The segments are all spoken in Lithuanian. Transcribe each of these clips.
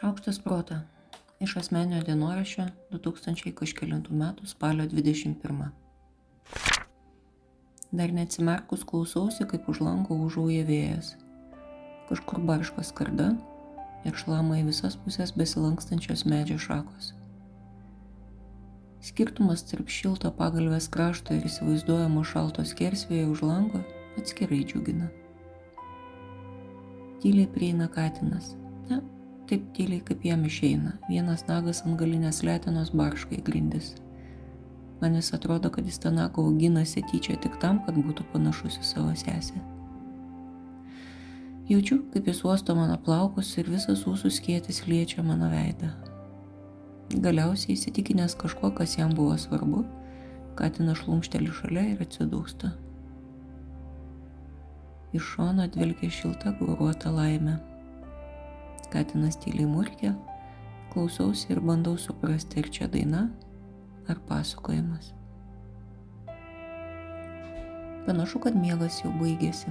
Šaukštas protą. Iš asmenio dienoraščio 2000 kažkėlintų metų spalio 21. Dar neatsimerkus klausausi, kaip už lango užauja vėjas. Kažkur barška skarda ir šlama į visas pusės besilankstančios medžio šakos. Skirtumas tarp šilto pagalvės krašto ir įsivaizduojamo šalto skersvėjo už lango atskirai džiugina. Tyliai prieina katinas. Ne, taip tyliai, kaip jam išeina. Vienas nagas ant galinės lėtinos barškai grindis. Man vis atrodo, kad jis tą nagą auginasi tyčia tik tam, kad būtų panašus į savo sesę. Jaučiu, kaip jis uosto mano plaukus ir visas ūsų skėtis liečia mano veidą. Galiausiai įsitikinęs kažkuo, kas jam buvo svarbu, katinas šlumšteli šalia ir atsidūsta. Iš šono dvelkia šilta gauruota laimė. Katinas tyliai murkia, klausausi ir bandau suprasti, ar čia daina, ar pasakojimas. Panašu, kad miegas jau baigėsi.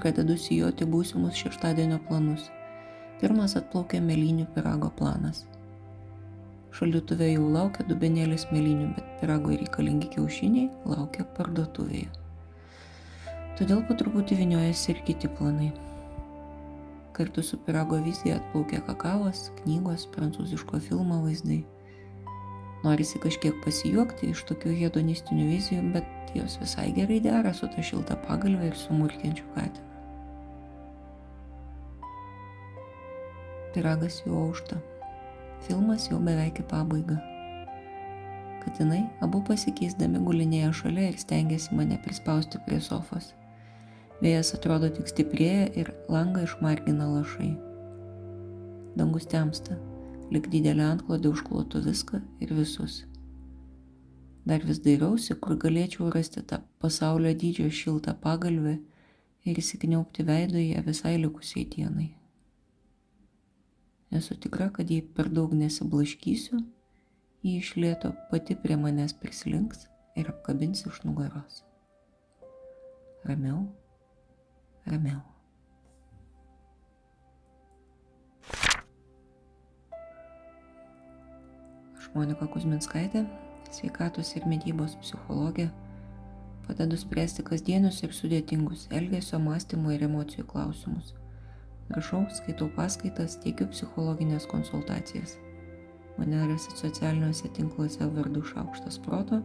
Pradedu sijoti būsimus šeštadienio planus. Pirmas atplaukė melinių pirago planas. Šaldytuvė jau laukia dubenėlis melinių, bet pirago reikalingi kiaušiniai laukia parduotuvėje. Todėl po truputį viniojasi ir kiti planai. Kartu su pirago vizija atplaukė kakavas, knygos, prancūziško filmo vaizdai. Norisi kažkiek pasijuokti iš tokių hedonistinių vizijų, bet jos visai gerai dera su ta šilta pagalvė ir su murkiančiu katinu. Piragas jau aušta. Filmas jau beveik į pabaigą. Katinai abu pasikeisdami gulinėja šalia ir stengiasi mane prispausti prie sofos. Vėjas atrodo tik stiprėja ir langą išmargina lašai. Dangus temsta, lik didelė antklodė užklotų viską ir visus. Dar vis dairausi, kur galėčiau rasti tą pasaulio dydžio šiltą pagalvę ir įsikniaupti veido į ją visai likusiai dienai. Esu tikra, kad jei per daug nesiblaškysiu, jį išlėto pati prie manęs prislinks ir apkabins iš nugaros. Ramiau, ramiau. Aš Monika Kuzminskaitė, sveikatos ir medybos psichologė, padedu spręsti kasdienius ir sudėtingus elgesio, mąstymo ir emocijų klausimus Rašau, skaitau paskaitas, teikiu psichologinės konsultacijas. Mane rasit socialiniuose tinkluose vardu Šaukštas Proto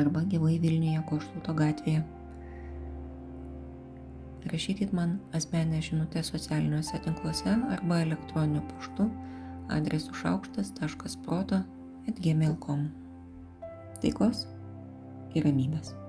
arba gyvai Vilniuje Koštuto gatvėje. Rašykit man asmenę žinutę socialiniuose tinkluose arba elektroniniu paštu adresu šaukštas.proto atgmail.com. Taikos ir ramybės.